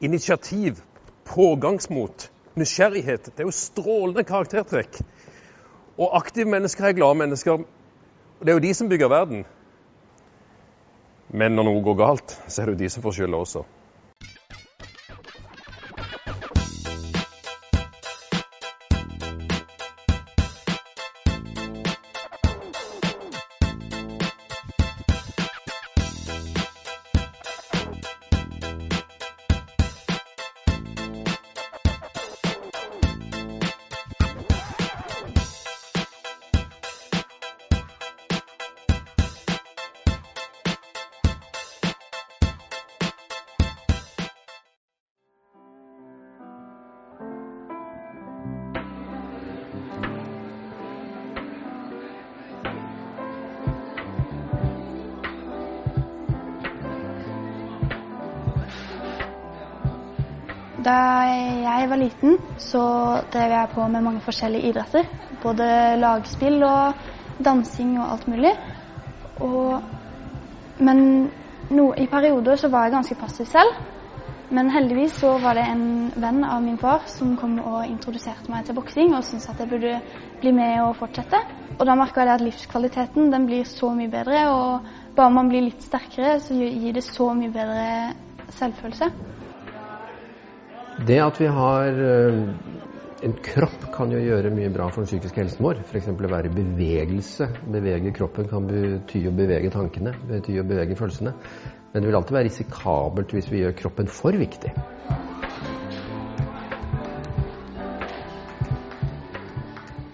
initiativ, pågangsmot, nysgjerrighet. Det er jo strålende karaktertrekk. Og aktive mennesker er glade mennesker. Det er jo de som bygger verden. Men når noe går galt, så er det jo de som får skylda også. Da jeg var liten, så drev jeg på med mange forskjellige idretter. Både lagspill og dansing og alt mulig. Og, men no, i perioder så var jeg ganske passiv selv. Men heldigvis så var det en venn av min far som kom og introduserte meg til boksing og syntes at jeg burde bli med og fortsette. Og da merka jeg at livskvaliteten den blir så mye bedre, og bare man blir litt sterkere, så gir det så mye bedre selvfølelse. Det at vi har eh, en kropp kan jo gjøre mye bra for den psykiske helsen vår. F.eks. å være i bevegelse. Bevege kroppen kan bety å bevege tankene, bety å bevege følelsene. Men det vil alltid være risikabelt hvis vi gjør kroppen for viktig.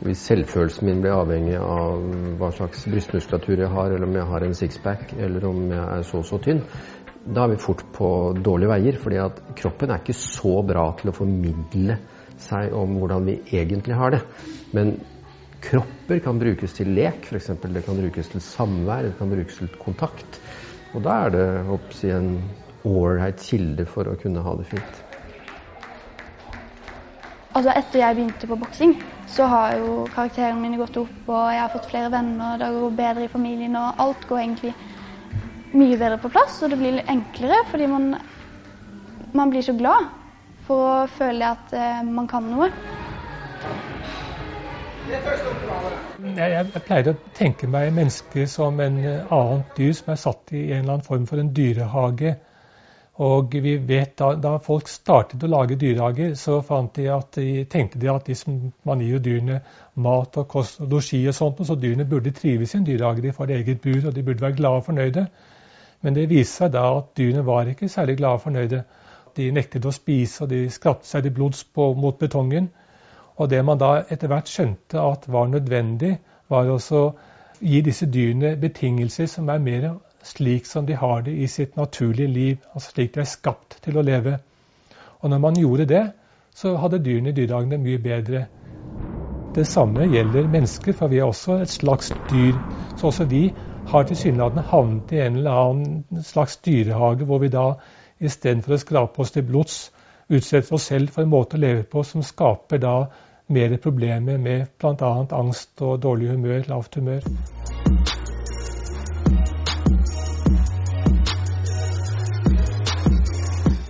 Hvis selvfølelsen min blir avhengig av hva slags brystmuskulatur jeg har, eller om jeg har en sixpack, eller om jeg er så og så tynn, da er vi fort på dårlige veier. fordi at kroppen er ikke så bra til å formidle seg om hvordan vi egentlig har det. Men kropper kan brukes til lek, f.eks. Det kan brukes til samvær, det kan brukes til kontakt. Og da er det oppsi en ålreit kilde for å kunne ha det fint. Altså Etter jeg begynte på boksing, så har jo karakterene mine gått opp, og jeg har fått flere venner, det går bedre i familien, og alt går egentlig mye bedre på plass. Og det blir litt enklere, fordi man, man blir så glad for å føle at eh, man kan noe. Jeg, jeg, pleier å tenke meg mennesket som en annet dyr som er satt i en eller annen form for en dyrehage. Og vi vet da, da folk startet å lage dyrehager, så fant de at de, tenkte de at liksom, man gir jo dyrene mat og kost og losji og sånt, og så dyrene burde trives i en dyrehage. De får eget bur, og de burde være glade og fornøyde. Men det viste seg da at dyrene var ikke særlig glade og fornøyde. De nektet å spise, og de skrapte seg til blods på, mot betongen. Og det man da etter hvert skjønte at var nødvendig, var å gi disse dyrene betingelser som er mer slik som de har det i sitt naturlige liv, altså slik de er skapt til å leve. Og når man gjorde det, så hadde dyrene i dyrehagene mye bedre. Det samme gjelder mennesker, for vi er også et slags dyr. Så også vi har tilsynelatende havnet i en eller annen slags dyrehage, hvor vi da istedenfor å skrape oss til blods, utsetter oss selv for en måte å leve på som skaper da mer problemer med bl.a. angst og dårlig humør, lavt humør.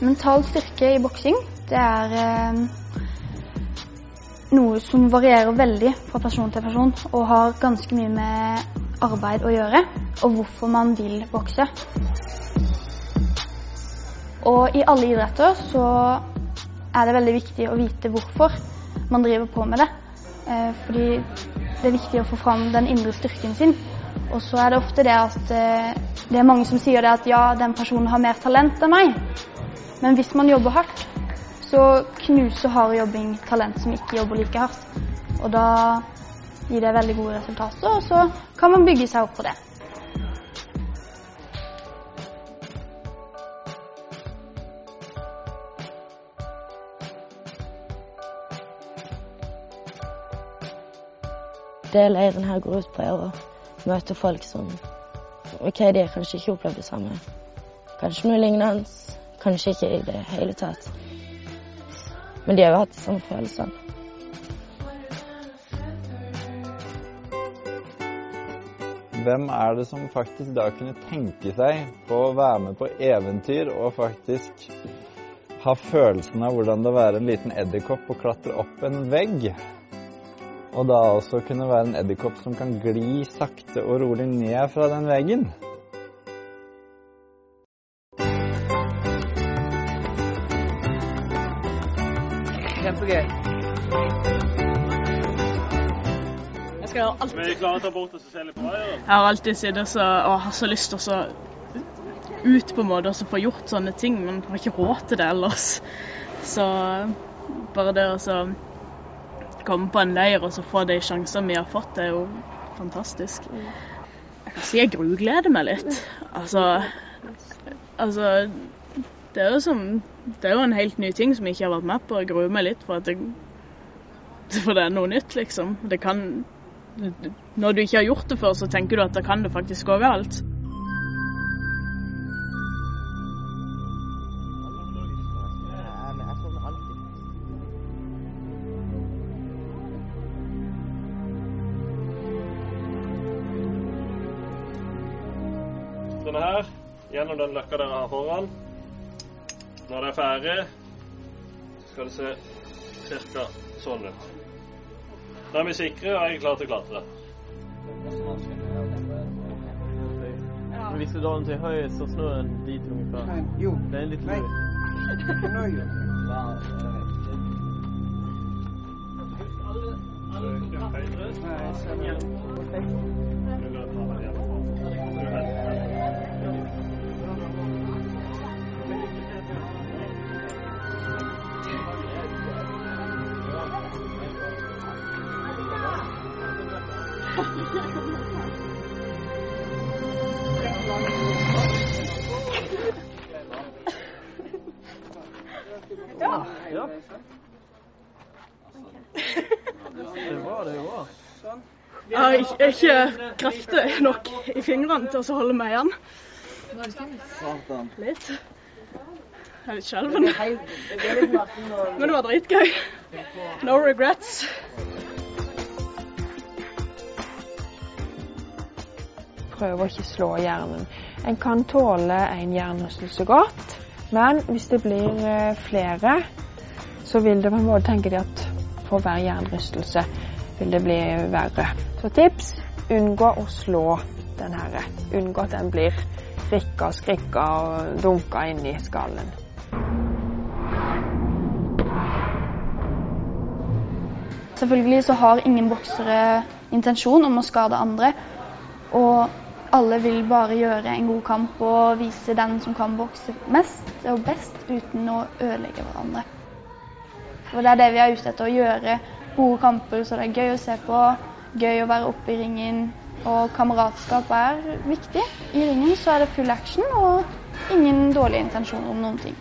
Mental styrke i boksing, det er eh, noe som varierer veldig fra person til person, og har ganske mye med arbeid å gjøre, og hvorfor man vil bokse. Og i alle idretter så er det veldig viktig å vite hvorfor man driver på med det. Eh, fordi det er viktig å få fram den indre styrken sin. Og så er det ofte det at eh, det er mange som sier det at ja, den personen har mer talent enn meg. Men hvis man jobber hardt, så knuser hard jobbing talent som ikke jobber like hardt. Og da gir det veldig gode resultater, og så kan man bygge seg opp på det. Det leiren her går ut på, er å møte folk som OK, de har kanskje ikke opplevd det samme. Kanskje noe lignende Kanskje ikke i det hele tatt. Men de har jo hatt de samme følelsene. Hvem er det som faktisk da kunne tenke seg på å være med på eventyr og faktisk ha følelsen av hvordan det er å være en liten edderkopp og klatre opp en vegg. Og da også kunne være en edderkopp som kan gli sakte og rolig ned fra den veggen. Kjempegøy. Jeg skal alltid Men er klare til å ta bort se litt på vei? Jeg har alltid sittet så, og har så lyst til å så ut på en måte og få gjort sånne ting, men har ikke råd til det ellers. Så bare det å så komme på en leir og så få de sjansene vi har fått, det er jo fantastisk. Jeg kan si jeg grugleder meg litt. Altså, altså det er som Det er jo en helt ny ting som jeg ikke har vært med på. Jeg gruer meg litt for at det, for det er noe nytt, liksom. Det kan Når du ikke har gjort det før, så tenker du at da kan det faktisk gå galt. Denne her, gjennom den løkka dere har foran. Når det er ferdig, skal det se ca. sånn ut. Da er vi sikre og jeg er klar til å klatre. Hvis du drar den til høyre, så snur den dit ungefär. Jo. Det er litt. Nöje. Nej, Ja. Er er. Jeg ikke, ikke krefter nok i fingrene til å holde meg igjen. Litt. Jeg er litt skjelven. Men det var dritgøy. No regrets. Prøve å ikke slå hjernen. En kan tåle en hjernerystelse godt, men hvis det blir eh, flere, så vil det på en måte tenke de at for hver hjernerystelse vil det bli verre. Så tips unngå å slå den her. Unngå at den blir rikka og skrikka og dunka inn i skallen. Selvfølgelig så har ingen boksere intensjon om å skade andre. Og alle vil bare gjøre en god kamp og vise den som kan bokse mest og best uten å ødelegge hverandre. Og det er det vi er ute etter, å gjøre gode kamper så det er gøy å se på, gøy å være oppe i ringen. Og kameratskap er viktig. I ringen så er det full action og ingen dårlige intensjoner om noen ting.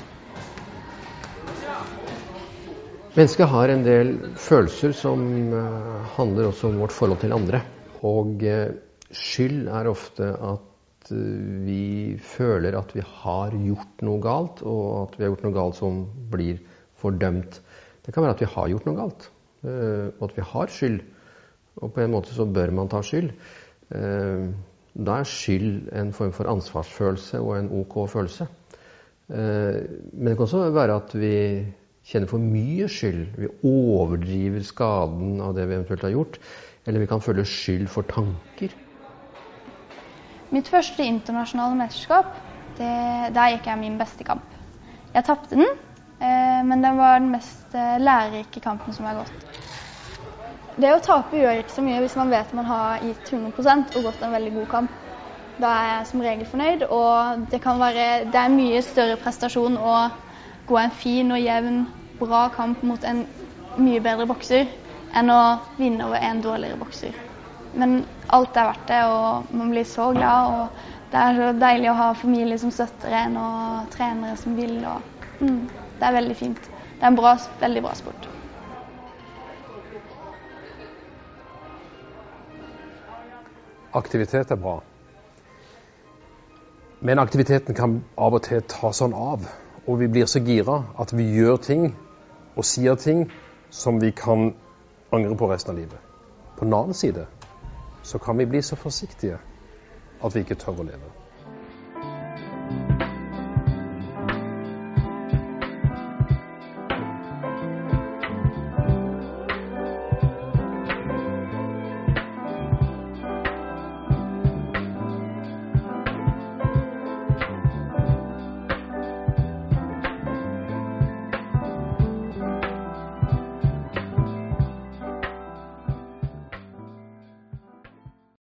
Mennesket har en del følelser som eh, handler også om vårt forhold til andre. Og eh, skyld er ofte at eh, vi føler at vi har gjort noe galt, og at vi har gjort noe galt som blir fordømt. Det kan være at vi har gjort noe galt, eh, og at vi har skyld. Og på en måte så bør man ta skyld. Eh, Da er skyld en form for ansvarsfølelse og en ok følelse. Men det kan også være at vi kjenner for mye skyld. Vi overdriver skaden av det vi eventuelt har gjort. Eller vi kan føle skyld for tanker. Mitt første internasjonale mesterskap, det, der gikk jeg min beste kamp. Jeg tapte den, eh, men den var den mest eh, lærerike kampen som har gått. Det å tape gjør ikke så mye hvis man vet man har gitt 100% og gått en veldig god kamp. Da er jeg som regel fornøyd, og det være Det er en mye større prestasjon å gå en fin og jevn, bra kamp mot en mye bedre bokser enn å vinne over en dårligere bokser. Men alt er verdt det, og man blir så glad. Og det er så deilig å ha familie som støtter en, og trenere som vil. Og, mm, det er veldig fint. Det er en bra, veldig bra sport. Aktivitet er bra. Men aktiviteten kan av og til ta sånn av. Og vi blir så gira at vi gjør ting og sier ting som vi kan angre på resten av livet. På den annen side så kan vi bli så forsiktige at vi ikke tør å leve.